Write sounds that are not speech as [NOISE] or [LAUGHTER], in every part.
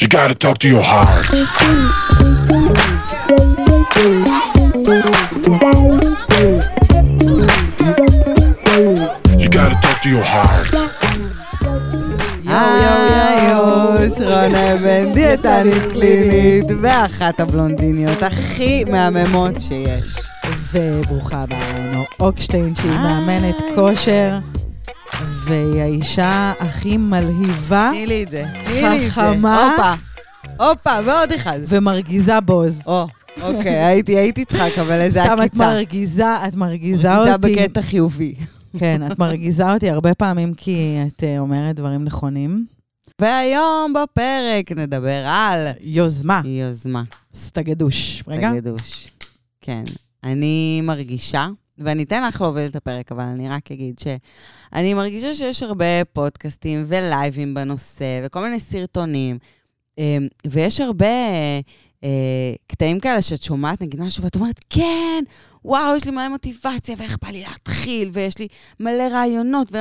You gotta talk to your heart. You gotta talk to your heart. יואו, שרונה בן, דיאטנית קלינית, ואחת הבלונדיניות הכי מהממות שיש. וברוכה הבאה לנו אוקשטיין, שהיא. מאמנת כושר, והיא האישה הכי מלהיבה תני לי את זה, תני לי את זה. חכמה. הופה, הופה, ועוד אחד. ומרגיזה בוז. או, אוקיי, [LAUGHS] הייתי הייתי צריכה לקבל איזה סתם את עקיצה. מרגיזה, את מרגיזה מרגיזה אותי. בקטע חיובי. [LAUGHS] כן, את מרגיזה אותי הרבה פעמים כי את אה, אומרת דברים נכונים. והיום בפרק נדבר על יוזמה, יוזמה. סטגדוש. רגע. תגדוש. כן. אני מרגישה, ואני אתן לך להוביל את הפרק, אבל אני רק אגיד שאני מרגישה שיש הרבה פודקאסטים ולייבים בנושא, וכל מיני סרטונים, אמ, ויש הרבה אה, קטעים כאלה שאת שומעת, נגיד משהו, ואת אומרת, כן, וואו, יש לי מלא מוטיבציה, ואיך בא לי להתחיל, ויש לי מלא רעיונות, ו...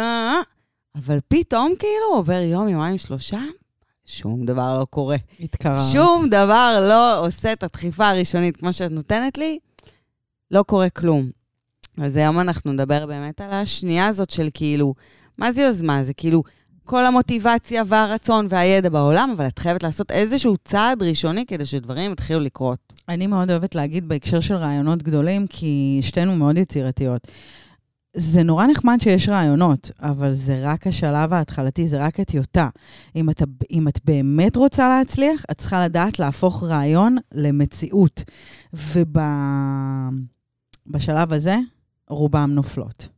אבל פתאום כאילו עובר יום, יומיים, שלושה, שום דבר לא קורה. התקררת. שום דבר לא עושה את הדחיפה הראשונית כמו שאת נותנת לי, לא קורה כלום. אז היום אנחנו נדבר באמת על השנייה הזאת של כאילו, מה זה יוזמה? זה כאילו כל המוטיבציה והרצון והידע בעולם, אבל את חייבת לעשות איזשהו צעד ראשוני כדי שדברים יתחילו לקרות. אני מאוד אוהבת להגיד בהקשר של רעיונות גדולים, כי שתינו מאוד יצירתיות. זה נורא נחמד שיש רעיונות, אבל זה רק השלב ההתחלתי, זה רק הטיוטה. אם, אם את באמת רוצה להצליח, את צריכה לדעת להפוך רעיון למציאות. ובשלב הזה, רובם נופלות.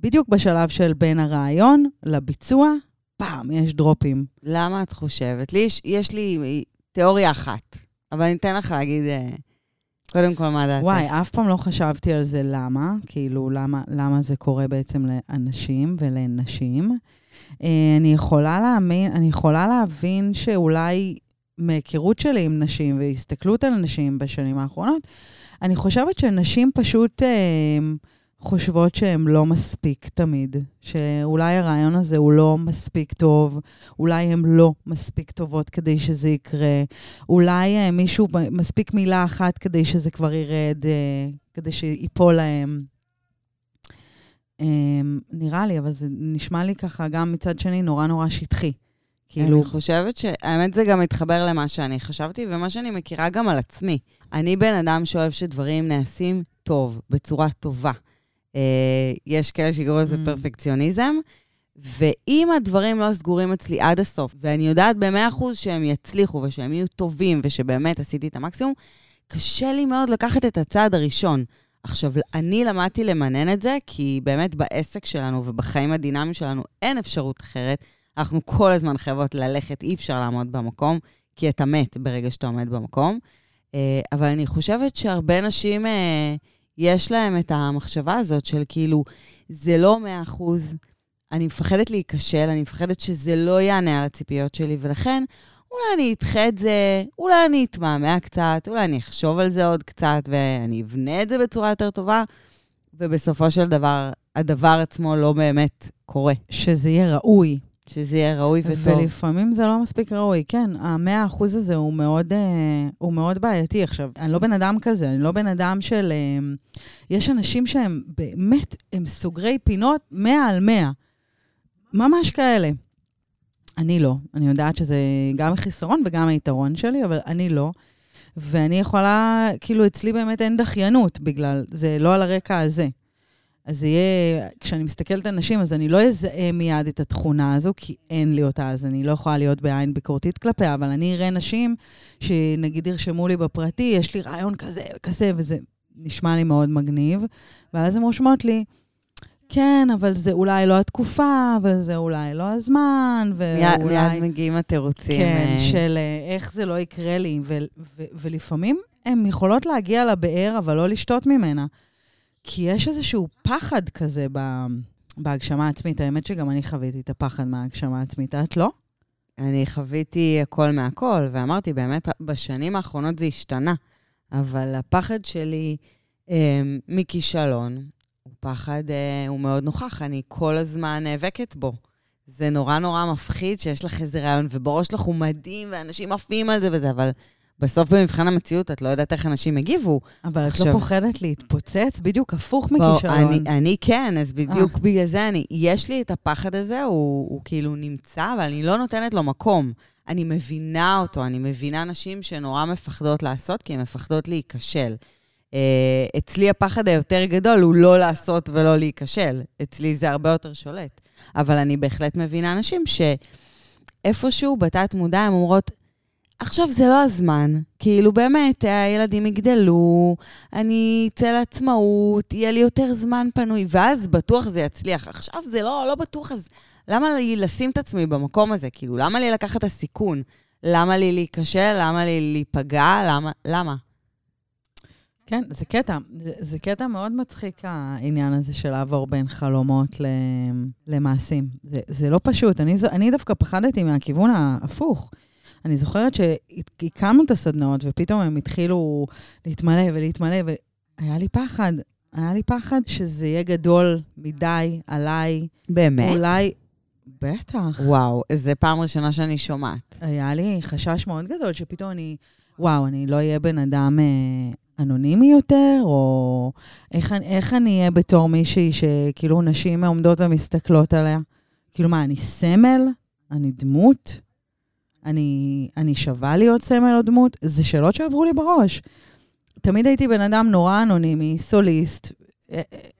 בדיוק בשלב של בין הרעיון לביצוע, פעם, יש דרופים. למה את חושבת? לי יש, יש לי תיאוריה אחת, אבל אני אתן לך להגיד אה, קודם כל מה דעתך. וואי, אף פעם לא חשבתי על זה למה, כאילו, למה, למה זה קורה בעצם לאנשים ולנשים. אה, אני יכולה להאמין, אני יכולה להבין שאולי מהיכרות שלי עם נשים והסתכלות על נשים בשנים האחרונות, אני חושבת שנשים פשוט אה, חושבות שהן לא מספיק תמיד, שאולי הרעיון הזה הוא לא מספיק טוב, אולי הן לא מספיק טובות כדי שזה יקרה, אולי אה, מישהו, מספיק מילה אחת כדי שזה כבר ירד, אה, כדי שיפול להם. אה, נראה לי, אבל זה נשמע לי ככה גם מצד שני נורא נורא שטחי. כאילו, אני חושבת שהאמת זה גם מתחבר למה שאני חשבתי ומה שאני מכירה גם על עצמי. אני בן אדם שאוהב שדברים נעשים טוב, בצורה טובה. אה, יש כאלה שיקראו לזה Mm. פרפקציוניזם, ואם הדברים לא סגורים אצלי עד הסוף, ואני יודעת במאה אחוז שהם יצליחו ושהם יהיו טובים ושבאמת עשיתי את המקסימום, קשה לי מאוד לקחת את הצעד הראשון. עכשיו, אני למדתי למנן את זה, כי באמת בעסק שלנו ובחיים הדינמיים שלנו אין אפשרות אחרת. אנחנו כל הזמן חייבות ללכת, אי אפשר לעמוד במקום, כי אתה מת ברגע שאתה עומד במקום. אה, אבל אני חושבת שהרבה נשים, אה, יש להם את המחשבה הזאת של כאילו, זה לא מאה אחוז, אני מפחדת להיכשל, אני מפחדת שזה לא יענה על הציפיות שלי, ולכן אולי אני אדחה את זה, אולי אני אתמהמה קצת, אולי אני אחשוב על זה עוד קצת, ואני אבנה את זה בצורה יותר טובה, ובסופו של דבר, הדבר עצמו לא באמת קורה. שזה יהיה ראוי. שזה יהיה ראוי וטוב. ולפעמים זה לא מספיק ראוי. כן, המאה אחוז הזה הוא מאוד, אה, הוא מאוד בעייתי. עכשיו, אני לא בן אדם כזה, אני לא בן אדם של... אה, יש אנשים שהם באמת, הם סוגרי פינות מאה על מאה. ממש כאלה. אני לא. אני יודעת שזה גם חיסרון וגם היתרון שלי, אבל אני לא. ואני יכולה, כאילו, אצלי באמת אין דחיינות בגלל, זה לא על הרקע הזה. אז זה יהיה, כשאני מסתכלת על נשים, אז אני לא אזהה מיד את התכונה הזו, כי אין לי אותה, אז אני לא יכולה להיות בעין ביקורתית כלפיה, אבל אני אראה נשים שנגיד ירשמו לי בפרטי, יש לי רעיון כזה וכזה, וזה נשמע לי מאוד מגניב, ואז הן רושמות לי, כן, אבל זה אולי לא התקופה, וזה אולי לא הזמן, ואולי... מיד מגיעים התירוצים. כן, אה, של אה, איך זה לא יקרה לי, ו- ו- ולפעמים הן יכולות להגיע לבאר, אבל לא לשתות ממנה. כי יש איזשהו פחד כזה ב- בהגשמה העצמית. האמת שגם אני חוויתי את הפחד מההגשמה העצמית, את לא? אני חוויתי הכל מהכל, ואמרתי, באמת, בשנים האחרונות זה השתנה. אבל הפחד שלי אה, מכישלון הוא פחד, אה, הוא מאוד נוכח, אני כל הזמן נאבקת בו. זה נורא נורא מפחיד שיש לך איזה רעיון, ובראש שלך הוא מדהים, ואנשים עפים על זה וזה, אבל בסוף במבחן המציאות את לא יודעת איך אנשים יגיבו. אבל את עכשיו- לא פוחדת להתפוצץ? בדיוק הפוך מכישלון. אני, אני כן, אז בדיוק אה. בגלל זה אני, יש לי את הפחד הזה, הוא, הוא כאילו נמצא, אבל אני לא נותנת לו מקום. אני מבינה אותו, אני מבינה נשים שנורא מפחדות לעשות, כי הן מפחדות להיכשל. Uh, אצלי הפחד היותר גדול הוא לא לעשות ולא להיכשל. אצלי זה הרבה יותר שולט. אבל אני בהחלט מבינה נשים שאיפשהו בתת מודע הן אומרות, עכשיו זה לא הזמן. כאילו באמת, הילדים יגדלו, אני אצא לעצמאות, יהיה לי יותר זמן פנוי, ואז בטוח זה יצליח. עכשיו זה לא, לא בטוח, אז למה לי לשים את עצמי במקום הזה? כאילו, למה לי לקחת את הסיכון? למה לי להיכשל? למה לי להיפגע? למה? למה? כן, זה קטע. זה, זה קטע מאוד מצחיק, העניין הזה של לעבור בין חלומות למעשים. זה, זה לא פשוט. אני, אני דווקא פחדתי מהכיוון ההפוך. אני זוכרת שהקמנו את הסדנאות, ופתאום הם התחילו להתמלא ולהתמלא, והיה לי פחד. היה לי פחד שזה יהיה גדול מדי עליי. באמת? אולי... בטח. וואו, זו פעם ראשונה שאני שומעת. היה לי חשש מאוד גדול שפתאום אני, וואו, אני לא אהיה בן אדם אה, אנונימי יותר, או איך, איך אני אהיה בתור מישהי שכאילו נשים עומדות ומסתכלות עליה? כאילו מה, אני סמל? אני דמות? אני, אני שווה להיות סמל או דמות? זה שאלות שעברו לי בראש. תמיד הייתי בן אדם נורא אנונימי, סוליסט.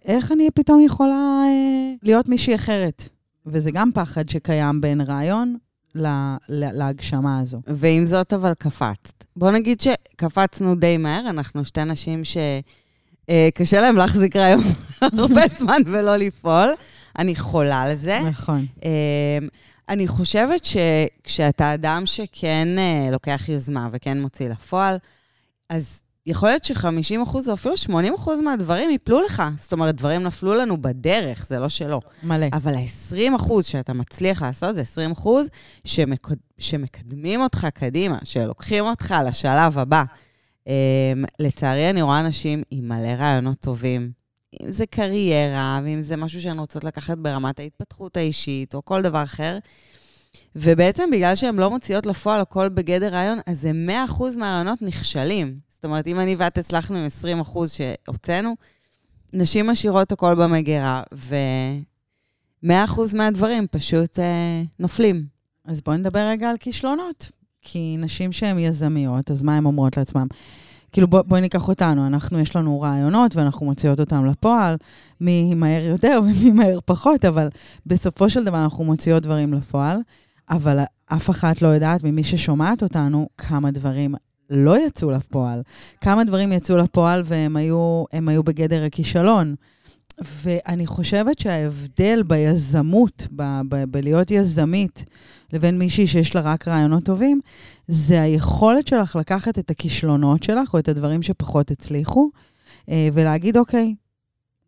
איך אני פתאום יכולה אה, להיות מישהי אחרת? וזה גם פחד שקיים בין רעיון ל- ל- להגשמה הזו. ועם זאת, אבל קפצת. בוא נגיד שקפצנו די מהר, אנחנו שתי נשים שקשה להם להחזיק רעיון [LAUGHS] הרבה זמן ולא לפעול. אני חולה על זה. נכון. אמ, אני חושבת שכשאתה אדם שכן אה, לוקח יוזמה וכן מוציא לפועל, אז יכול להיות ש-50% או אפילו 80% מהדברים ייפלו לך. זאת אומרת, דברים נפלו לנו בדרך, זה לא שלא. מלא. אבל ה-20% שאתה מצליח לעשות, זה 20% שמקד... שמקדמים אותך קדימה, שלוקחים אותך לשלב הבא. Um, לצערי, אני רואה אנשים עם מלא רעיונות טובים. אם זה קריירה, ואם זה משהו שהן רוצות לקחת ברמת ההתפתחות האישית, או כל דבר אחר. ובעצם בגלל שהן לא מוציאות לפועל הכל בגדר רעיון, אז זה 100% מהרעיונות נכשלים. זאת אומרת, אם אני ואת הצלחנו עם 20% שהוצאנו, נשים משאירות הכל במגירה, ו-100% מהדברים פשוט אה, נופלים. אז בואי נדבר רגע על כישלונות. כי נשים שהן יזמיות, אז מה הן אומרות לעצמן? כאילו, בוא, בואי ניקח אותנו, אנחנו, יש לנו רעיונות ואנחנו מוציאות אותם לפועל, מי מהר יותר ומי מהר פחות, אבל בסופו של דבר אנחנו מוציאות דברים לפועל, אבל אף אחת לא יודעת ממי ששומעת אותנו כמה דברים לא יצאו לפועל, כמה דברים יצאו לפועל והם היו, היו בגדר הכישלון. ואני חושבת שההבדל ביזמות, ב- ב- בלהיות יזמית, לבין מישהי שיש לה רק רעיונות טובים, זה היכולת שלך לקחת את הכישלונות שלך, או את הדברים שפחות הצליחו, אה, ולהגיד, אוקיי,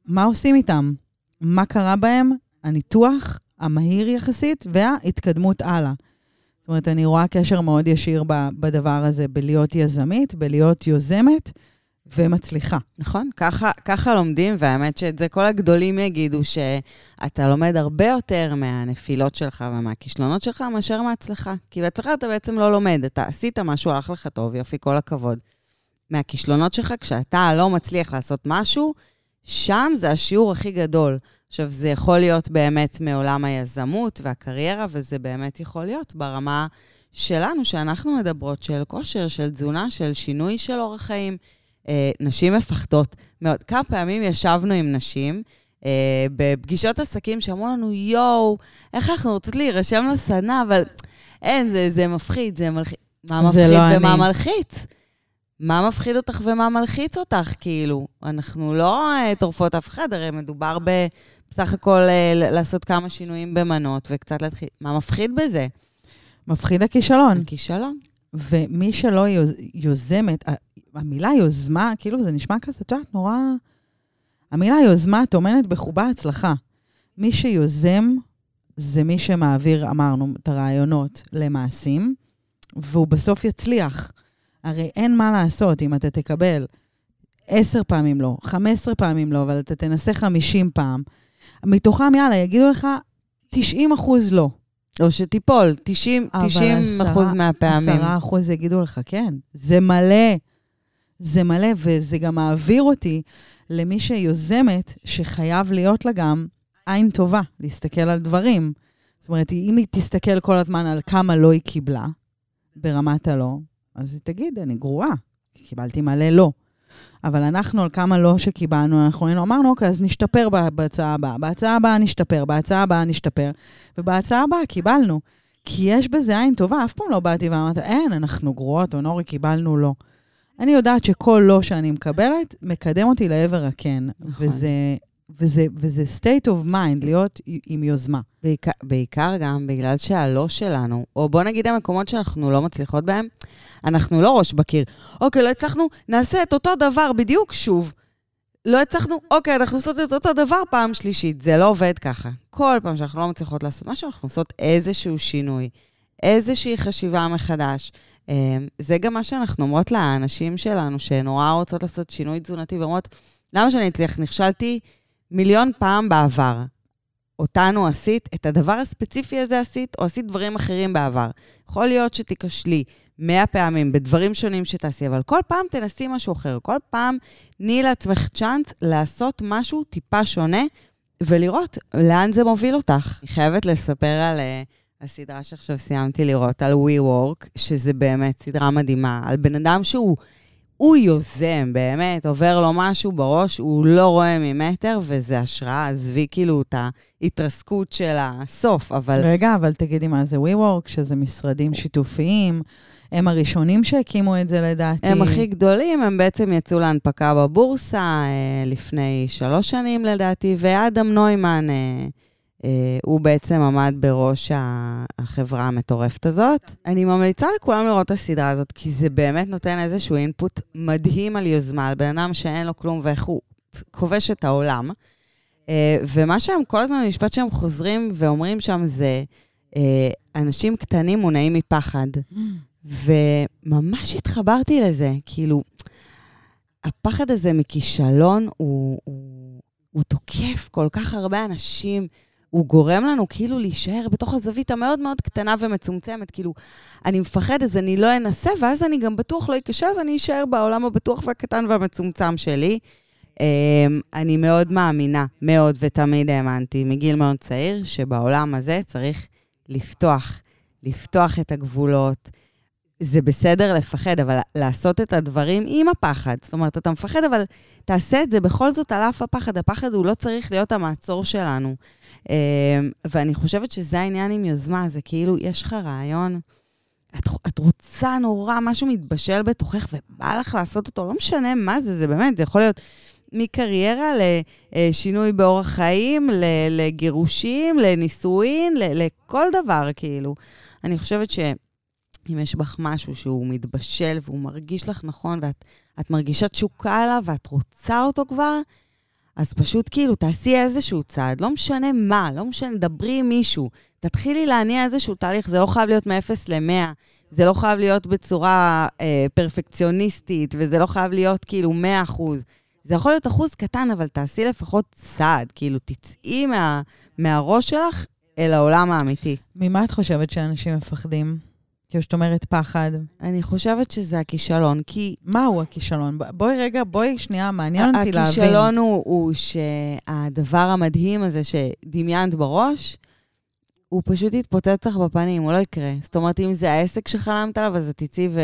מה עושים איתם? מה קרה בהם? הניתוח המהיר יחסית וההתקדמות הלאה. זאת אומרת, אני רואה קשר מאוד ישיר בדבר הזה, בלהיות יזמית, בלהיות יוזמת ומצליחה. נכון? ככה, ככה לומדים, והאמת שאת זה כל הגדולים יגידו, שאתה לומד הרבה יותר מהנפילות שלך ומהכישלונות שלך מאשר מההצלחה. כי בהצלחה אתה בעצם לא לומד, אתה עשית משהו, הלך לך טוב, יופי, כל הכבוד. מהכישלונות שלך, כשאתה לא מצליח לעשות משהו, שם זה השיעור הכי גדול. עכשיו, זה יכול להיות באמת מעולם היזמות והקריירה, וזה באמת יכול להיות ברמה שלנו, שאנחנו מדברות, של כושר, של תזונה, של שינוי של אורח חיים. אה, נשים מפחדות מאוד. כמה פעמים ישבנו עם נשים אה, בפגישות עסקים שאמרו לנו, יואו, איך אנחנו רוצות להירשם לסדנה, אבל אין, זה, זה מפחיד, זה מלחיץ. מה מפחיד לא ומה אני. מלחיץ? מה מפחיד אותך ומה מלחיץ אותך, כאילו? אנחנו לא אה, טורפות אף אחד, הרי מדובר ב... בסך הכל אה, לעשות כמה שינויים במנות וקצת להתחיל... מה מפחיד בזה? מפחיד הכישלון. הכישלון. ומי שלא יוז, יוזמת, המילה יוזמה, כאילו זה נשמע כזה, את יודעת, נורא... המילה יוזמה טומנת בחובה הצלחה. מי שיוזם זה מי שמעביר, אמרנו, את הרעיונות למעשים, והוא בסוף יצליח. הרי אין מה לעשות אם אתה תקבל עשר פעמים לא, חמש עשרה פעמים לא, אבל אתה תנסה חמישים פעם. מתוכם, יאללה, יגידו לך 90 אחוז לא. או שתיפול, 90, אבל 90 אחוז עשרה- מהפעמים. עשרה אחוז יגידו לך, כן. זה מלא. זה מלא, וזה גם מעביר אותי למי שיוזמת, שחייב להיות לה גם עין טובה, להסתכל על דברים. זאת אומרת, אם היא תסתכל כל הזמן על כמה לא היא קיבלה, ברמת הלא, אז היא תגיד, אני גרועה, כי קיבלתי מלא לא. אבל אנחנו, על כמה לא שקיבלנו, אנחנו היינו, אמרנו, אוקיי, אז נשתפר בהצעה הבאה. בהצעה הבאה נשתפר, בהצעה הבאה נשתפר, ובהצעה הבאה קיבלנו. כי יש בזה עין טובה, אף פעם לא באתי ואמרת, אין, אנחנו גרועות, או נורי, קיבלנו לא. אני יודעת שכל לא שאני מקבלת, מקדם אותי לעבר הכן. נכון. וזה, וזה, וזה state of mind, להיות עם יוזמה. בעיקר, בעיקר גם בגלל שהלא שלנו, או בוא נגיד המקומות שאנחנו לא מצליחות בהם, אנחנו לא ראש בקיר. אוקיי, לא הצלחנו, נעשה את אותו דבר בדיוק שוב. לא הצלחנו, אוקיי, אנחנו עושות את אותו דבר פעם שלישית. זה לא עובד ככה. כל פעם שאנחנו לא מצליחות לעשות משהו, אנחנו עושות איזשהו שינוי, איזושהי חשיבה מחדש. אה, זה גם מה שאנחנו אומרות לאנשים שלנו, שנורא רוצות לעשות שינוי תזונתי, ואומרות, למה שאני אצליח? נכשלתי מיליון פעם בעבר. אותנו עשית, את הדבר הספציפי הזה עשית, או עשית דברים אחרים בעבר. יכול להיות שתיכשלי מאה פעמים בדברים שונים שתעשי, אבל כל פעם תנסי משהו אחר. כל פעם תני לעצמך צ'אנס לעשות משהו טיפה שונה, ולראות לאן זה מוביל אותך. אני חייבת לספר על uh, הסדרה שעכשיו סיימתי לראות, על WeWork, שזה באמת סדרה מדהימה, על בן אדם שהוא... הוא יוזם, באמת, עובר לו משהו בראש, הוא לא רואה ממטר, וזה השראה. עזבי כאילו את ההתרסקות של הסוף, אבל... רגע, אבל תגידי מה זה WeWork, שזה משרדים שיתופיים, הם הראשונים שהקימו את זה לדעתי. הם הכי גדולים, הם בעצם יצאו להנפקה בבורסה אה, לפני שלוש שנים לדעתי, ואדם נוימן, אה, הוא בעצם עמד בראש החברה המטורפת הזאת. אני ממליצה לכולם לראות את הסדרה הזאת, כי זה באמת נותן איזשהו אינפוט מדהים על יוזמה, על בן אדם שאין לו כלום ואיך הוא כובש את העולם. אה, ומה שהם, כל הזמן המשפט שהם חוזרים ואומרים שם זה, אה, אנשים קטנים מונעים מפחד. וממש התחברתי לזה, כאילו, הפחד הזה מכישלון הוא, הוא, הוא תוקף כל כך הרבה אנשים, הוא גורם לנו כאילו להישאר בתוך הזווית המאוד מאוד קטנה ומצומצמת, כאילו, אני מפחד אז אני לא אנסה, ואז אני גם בטוח לא אכשל ואני אשאר בעולם הבטוח והקטן והמצומצם שלי. אמ, אני מאוד מאמינה, מאוד, ותמיד האמנתי, מגיל מאוד צעיר, שבעולם הזה צריך לפתוח, לפתוח את הגבולות. זה בסדר לפחד, אבל לעשות את הדברים עם הפחד. זאת אומרת, אתה מפחד, אבל תעשה את זה בכל זאת על אף הפחד. הפחד הוא לא צריך להיות המעצור שלנו. אמ, ואני חושבת שזה העניין עם יוזמה, זה כאילו, יש לך רעיון, את, את רוצה נורא, משהו מתבשל בתוכך ובא לך לעשות אותו, לא משנה מה זה, זה באמת, זה יכול להיות מקריירה לשינוי באורח חיים, לגירושים, לנישואין, לכל דבר, כאילו. אני חושבת שאם יש בך משהו שהוא מתבשל והוא מרגיש לך נכון, ואת את מרגישה תשוקה עליו ואת רוצה אותו כבר, אז פשוט כאילו תעשי איזשהו צעד, לא משנה מה, לא משנה, דברי עם מישהו. תתחילי להניע איזשהו תהליך, זה לא חייב להיות מ-0 ל-100, זה לא חייב להיות בצורה אה, פרפקציוניסטית, וזה לא חייב להיות כאילו 100 אחוז. זה יכול להיות אחוז קטן, אבל תעשי לפחות צעד, כאילו תצאי מה, מהראש שלך אל העולם האמיתי. ממה את חושבת שאנשים מפחדים? כאילו, שאת אומרת פחד. אני חושבת שזה הכישלון, כי מהו הכישלון? בואי רגע, בואי שנייה, מעניין אותי להבין. הכישלון הוא, הוא שהדבר המדהים הזה שדמיינת בראש, הוא פשוט יתפוצץ לך בפנים, הוא לא יקרה. זאת אומרת, אם זה העסק שחלמת עליו, אז את תצאי ו...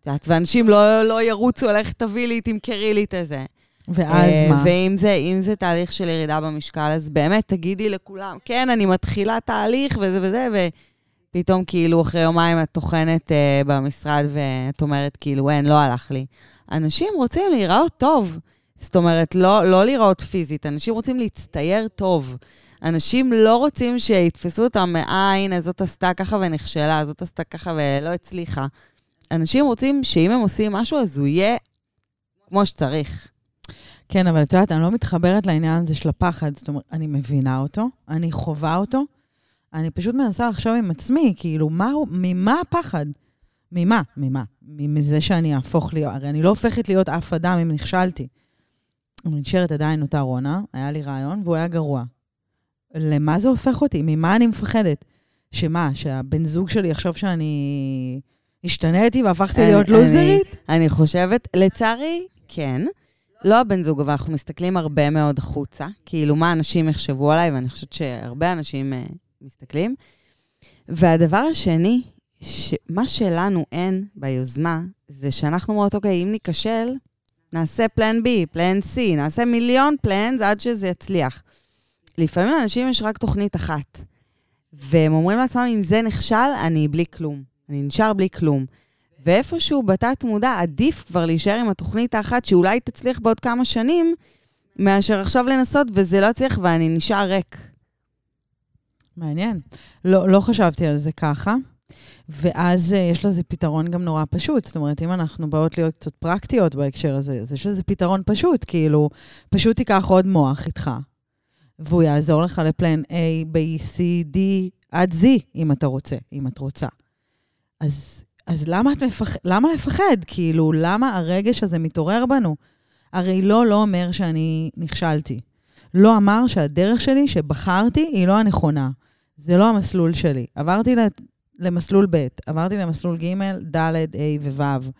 את יודעת, ואנשים לא, לא ירוצו, לך תביא לי, תמכרי לי את הזה. ואז אה, מה? ואם זה, זה תהליך של ירידה במשקל, אז באמת תגידי לכולם, כן, אני מתחילה תהליך וזה וזה, ופתאום כאילו אחרי יומיים את טוחנת uh, במשרד ואת אומרת כאילו, אין, לא הלך לי. אנשים רוצים להיראות טוב. זאת אומרת, לא, לא להיראות פיזית, אנשים רוצים להצטייר טוב. אנשים לא רוצים שיתפסו אותם, אה, הנה, זאת עשתה ככה ונכשלה, זאת עשתה ככה ולא הצליחה. אנשים רוצים שאם הם עושים משהו, אז הוא יהיה כמו שצריך. כן, אבל את יודעת, אני לא מתחברת לעניין הזה של הפחד. זאת אומרת, אני מבינה אותו, אני חווה אותו, אני פשוט מנסה לחשוב עם עצמי, כאילו, מה, ממה הפחד? ממה? ממה? מזה שאני אהפוך להיות, הרי אני לא הופכת להיות אף אדם אם נכשלתי. אני נשארת עדיין אותה רונה, היה לי רעיון והוא היה גרוע. למה זה הופך אותי? ממה אני מפחדת? שמה, שהבן זוג שלי יחשוב שאני השתניתי והפכתי אני- להיות אני- לוזרית? אני חושבת, לצערי, כן. לא הבן זוג, אבל אנחנו מסתכלים הרבה מאוד החוצה. כאילו, מה אנשים יחשבו עליי, ואני חושבת שהרבה אנשים uh, מסתכלים. והדבר השני, מה שלנו אין ביוזמה, זה שאנחנו אומרות, אוקיי, אם ניכשל, נעשה פלן B, פלן C, נעשה מיליון פלנס עד שזה יצליח. לפעמים לאנשים יש רק תוכנית אחת, והם אומרים לעצמם, אם זה נכשל, אני בלי כלום. אני נשאר בלי כלום. ואיפשהו בתת מודע עדיף כבר להישאר עם התוכנית האחת שאולי תצליח בעוד כמה שנים, מאשר עכשיו לנסות וזה לא יצליח ואני נשאר ריק. מעניין. לא, לא חשבתי על זה ככה. ואז uh, יש לזה פתרון גם נורא פשוט. זאת אומרת, אם אנחנו באות להיות קצת פרקטיות בהקשר הזה, אז יש לזה פתרון פשוט. כאילו, פשוט תיקח עוד מוח איתך, והוא יעזור לך לפלן A, B, C, D עד Z, אם אתה רוצה, אם את רוצה. אז, אז למה, את מפח... למה לפחד? כאילו, למה הרגש הזה מתעורר בנו? הרי לא, לא אומר שאני נכשלתי. לא אמר שהדרך שלי, שבחרתי, היא לא הנכונה. זה לא המסלול שלי. עברתי למסלול ב', עברתי למסלול ג', ד', ה' וו'.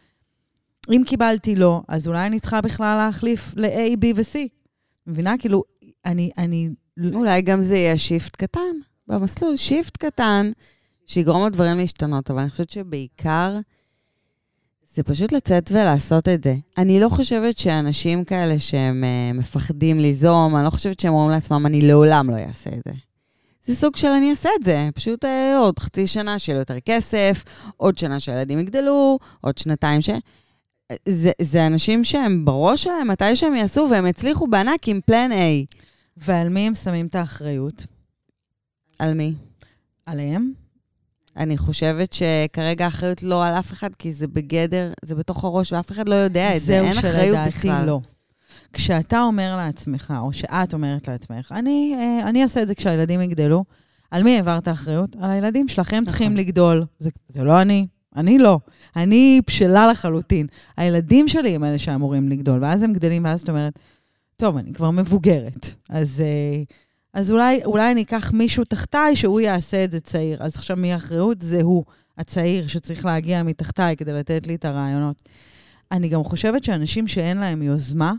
אם קיבלתי לא, אז אולי אני צריכה בכלל להחליף ל-A, B ו-C. מבינה? כאילו, אני, אני... אולי גם זה יהיה shift קטן במסלול, shift קטן, שיגרום לדברים להשתנות, אבל אני חושבת שבעיקר זה פשוט לצאת ולעשות את זה. אני לא חושבת שאנשים כאלה שהם uh, מפחדים ליזום, אני לא חושבת שהם אומרים לעצמם, אני לעולם לא אעשה את זה. זה סוג של אני אעשה את זה, פשוט uh, עוד חצי שנה לו יותר כסף, עוד שנה שהילדים יגדלו, עוד שנתיים ש... זה, זה אנשים שהם בראש שלהם, מתי שהם יעשו, והם הצליחו בענק עם פלן A. ועל מי הם שמים את האחריות? על מי? עליהם? אני חושבת שכרגע האחריות לא על אף אחד, כי זה בגדר, זה בתוך הראש, ואף אחד לא יודע את זה, אין אחריות בכלל. זהו לא. כשאתה אומר לעצמך, או שאת אומרת לעצמך, אני, אה, אני אעשה את זה כשהילדים יגדלו, על מי העברת אחריות? על הילדים שלכם נכון. צריכים לגדול. זה, זה לא אני, אני לא. אני בשלה לחלוטין. הילדים שלי הם אלה שאמורים לגדול, ואז הם גדלים, ואז את אומרת, טוב, אני כבר מבוגרת, אז... אה, אז אולי, אולי אני אקח מישהו תחתיי שהוא יעשה את זה צעיר. אז עכשיו מי האחריות? זה הוא, הצעיר, שצריך להגיע מתחתיי כדי לתת לי את הרעיונות. אני גם חושבת שאנשים שאין להם יוזמה,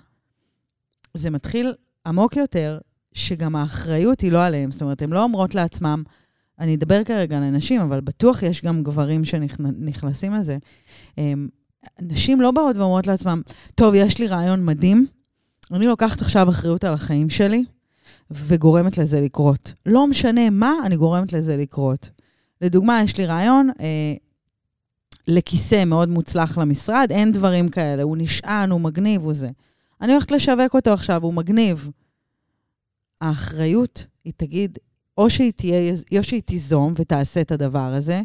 זה מתחיל עמוק יותר, שגם האחריות היא לא עליהם. זאת אומרת, הן לא אומרות לעצמם, אני אדבר כרגע על אנשים, אבל בטוח יש גם גברים שנכנסים לזה. נשים לא באות ואומרות לעצמם, טוב, יש לי רעיון מדהים, אני לוקחת עכשיו אחריות על החיים שלי, וגורמת לזה לקרות. לא משנה מה, אני גורמת לזה לקרות. לדוגמה, יש לי רעיון אה, לכיסא מאוד מוצלח למשרד, אין דברים כאלה, הוא נשען, הוא מגניב, הוא זה. אני הולכת לשווק אותו עכשיו, הוא מגניב. האחריות, היא תגיד, או שהיא, תהיה, או שהיא תיזום ותעשה את הדבר הזה,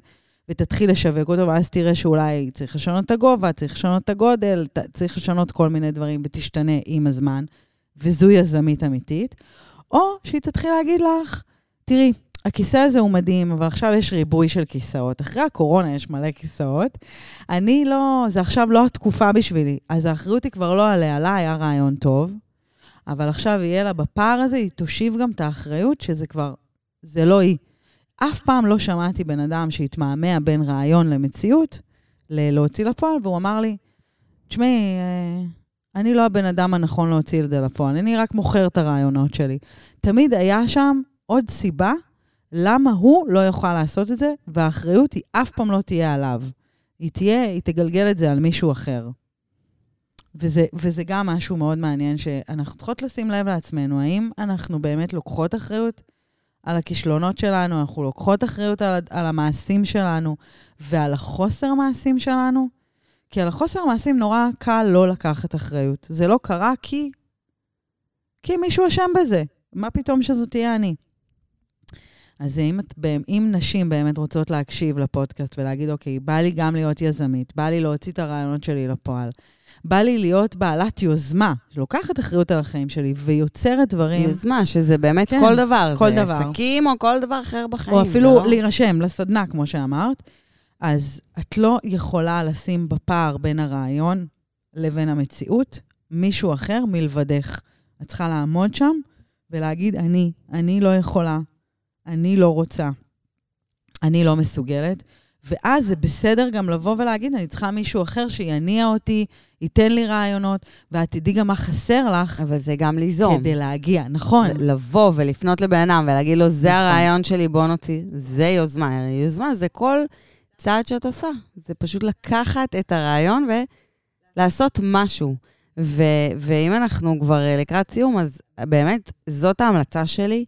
ותתחיל לשווק אותו, ואז תראה שאולי צריך לשנות את הגובה, צריך לשנות את הגודל, צריך לשנות כל מיני דברים, ותשתנה עם הזמן, וזו יזמית אמיתית. או שהיא תתחיל להגיד לך, תראי, הכיסא הזה הוא מדהים, אבל עכשיו יש ריבוי של כיסאות. אחרי הקורונה יש מלא כיסאות. אני לא, זה עכשיו לא התקופה בשבילי. אז האחריות היא כבר לא עליה, לה היה רעיון טוב, אבל עכשיו יהיה לה בפער הזה, היא תושיב גם את האחריות שזה כבר, זה לא היא. אף פעם לא שמעתי בן אדם שהתמהמה בין רעיון למציאות, להוציא לפועל, והוא אמר לי, תשמעי, אני לא הבן אדם הנכון להוציא את זה לפועל, אני רק מוכר את הרעיונות שלי. תמיד היה שם עוד סיבה למה הוא לא יוכל לעשות את זה, והאחריות היא אף פעם לא תהיה עליו. היא תהיה, היא תגלגל את זה על מישהו אחר. וזה, וזה גם משהו מאוד מעניין, שאנחנו צריכות לשים לב לעצמנו, האם אנחנו באמת לוקחות אחריות על הכישלונות שלנו, אנחנו לוקחות אחריות על, על המעשים שלנו ועל החוסר מעשים שלנו? כי על החוסר מעשים נורא קל לא לקחת אחריות. זה לא קרה כי... כי מישהו אשם בזה. מה פתאום שזאת תהיה אני? אז אם, את, אם נשים באמת רוצות להקשיב לפודקאסט ולהגיד, אוקיי, בא לי גם להיות יזמית, בא לי להוציא את הרעיונות שלי לפועל, בא לי להיות בעלת יוזמה, שלוקחת אחריות על החיים שלי ויוצרת דברים... יוזמה, שזה באמת כן, כל דבר. כל זה דבר. עסקים או כל דבר אחר בחיים. או אפילו לא... להירשם לסדנה, כמו שאמרת. אז את לא יכולה לשים בפער בין הרעיון לבין המציאות מישהו אחר מלבדך. את צריכה לעמוד שם ולהגיד, אני, אני לא יכולה, אני לא רוצה, אני לא מסוגלת. ואז זה בסדר גם לבוא ולהגיד, אני צריכה מישהו אחר שיניע אותי, ייתן לי רעיונות, ואת תדעי גם מה חסר לך אבל זה גם ליזום. כדי להגיע. נכון. לבוא ולפנות לבן אדם ולהגיד לו, זה נכון. הרעיון שלי, בוא נוציא. זה יוזמה. יוזמה זה כל צעד שאת עושה. זה פשוט לקחת את הרעיון ולעשות משהו. ו- ואם אנחנו כבר אה, לקראת סיום, אז באמת, זאת ההמלצה שלי.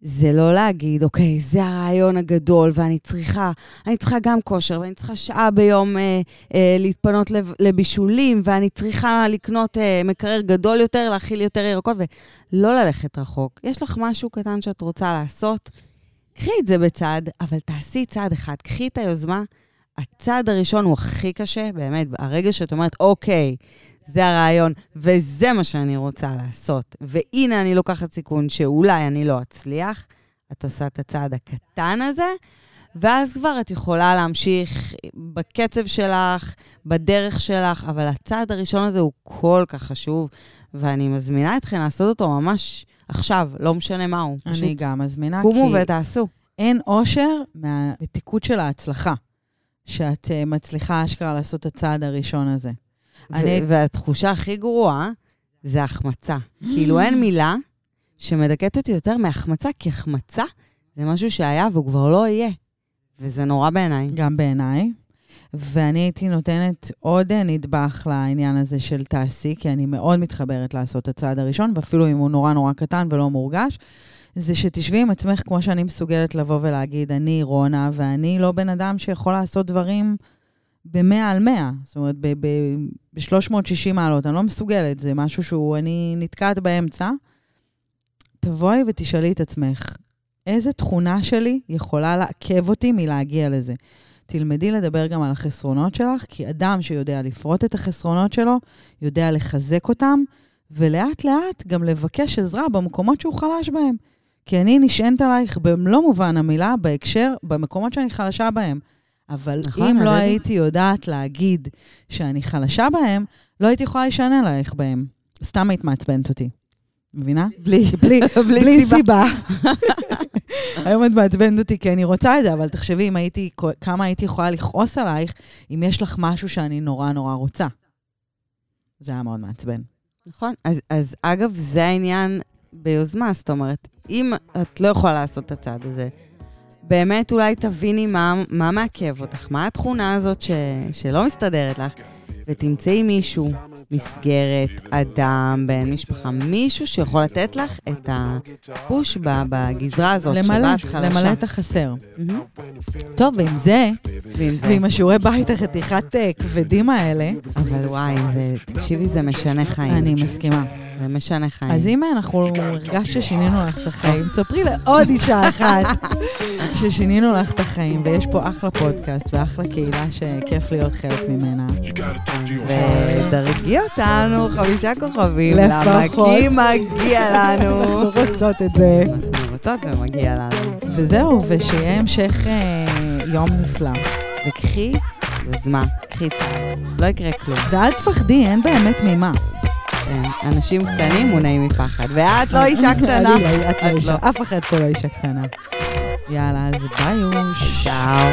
זה לא להגיד, אוקיי, זה הרעיון הגדול, ואני צריכה, אני צריכה גם כושר, ואני צריכה שעה ביום אה, אה, להתפנות לב, לבישולים, ואני צריכה לקנות אה, מקרר גדול יותר, להכיל יותר ירקות, ולא ללכת רחוק. יש לך משהו קטן שאת רוצה לעשות, קחי את זה בצד, אבל תעשי צעד אחד, קחי את היוזמה. הצעד הראשון הוא הכי קשה, באמת, הרגע שאת אומרת, אוקיי, זה הרעיון, וזה מה שאני רוצה לעשות. והנה אני לוקחת סיכון שאולי אני לא אצליח. את עושה את הצעד הקטן הזה, ואז כבר את יכולה להמשיך בקצב שלך, בדרך שלך, אבל הצעד הראשון הזה הוא כל כך חשוב, ואני מזמינה אתכם לעשות אותו ממש עכשיו, לא משנה מה הוא. אני פשוט גם מזמינה, קומו כי ותעשו. אין אושר מהמתיקות של ההצלחה, שאת אה, מצליחה אשכרה לעשות את הצעד הראשון הזה. אני- והתחושה הכי גרועה זה החמצה. [GASPS] כאילו אין מילה שמדכאת אותי יותר מהחמצה, כי החמצה זה משהו שהיה והוא כבר לא יהיה. וזה נורא בעיניי. גם בעיניי. ואני הייתי נותנת עוד אה, נדבך לעניין הזה של תעשי, כי אני מאוד מתחברת לעשות את הצעד הראשון, ואפילו אם הוא נורא נורא קטן ולא מורגש, זה שתשבי עם עצמך כמו שאני מסוגלת לבוא ולהגיד, אני רונה, ואני לא בן אדם שיכול לעשות דברים ב-100 על 100. זאת אומרת, ב-360 מעלות. אני לא מסוגלת, זה משהו שהוא, אני נתקעת באמצע. תבואי ותשאלי את עצמך, איזה תכונה שלי יכולה לעכב אותי מלהגיע לזה? תלמדי לדבר גם על החסרונות שלך, כי אדם שיודע לפרוט את החסרונות שלו, יודע לחזק אותם, ולאט לאט גם לבקש עזרה במקומות שהוא חלש בהם. כי אני נשענת עלייך במלוא מובן המילה, בהקשר, במקומות שאני חלשה בהם. אבל נכון, אם לא. הייתי יודעת להגיד שאני חלשה בהם, לא הייתי יכולה להישען עלייך בהם. סתם היית מעצבנת אותי. מבינה? בלי, בלי, בלי בלי סיבה. [LAUGHS] היום את מעצבנת אותי כי אני רוצה את זה, אבל תחשבי הייתי, כמה הייתי יכולה לכעוס עלייך, אם יש לך משהו שאני נורא נורא רוצה. זה היה מאוד מעצבן. נכון. אז, אז אגב, זה העניין ביוזמה, זאת אומרת, אם את לא יכולה לעשות את הצעד הזה, באמת אולי תביני מה, מה מעכב אותך, מה התכונה הזאת ש, שלא מסתדרת לך, ותמצאי מישהו, מסגרת, אדם, בן משפחה, מישהו שיכול לתת לך את הפוש בגזרה הזאת, למלא, שבה את חלשה. למלא את החסר. מהמם. טוב, ועם זה, ועם זה. ועם השיעורי בית החתיכת אה, כבדים האלה, אבל וואי, זה, תקשיבי, זה משנה חיים. אני מסכימה. זה משנה חיים. אז אם אנחנו הרגשת ששינינו לך את החיים, תספרי לעוד אישה אחת [LAUGHS] ששינינו לך את החיים, ויש פה אחלה פודקאסט ואחלה קהילה שכיף להיות חלק ממנה. ודרגי אותנו חמישה כוכבים. לפחות. למה כי מגיע לנו. [LAUGHS] אנחנו רוצות את זה. אנחנו רוצות ומגיע לנו. וזהו, ושיהיה המשך אה, יום נפלא. וקחי יוזמה, קחי צעד. לא יקרה כלום. ואל תפחדי, אין באמת ממה. כן, אנשים קטנים מונעים מפחד. ואת לא אישה קטנה. אני לא, את לא את אישה, לא. אף אחד פה לא אישה קטנה. יאללה, אז ביי, צ'או.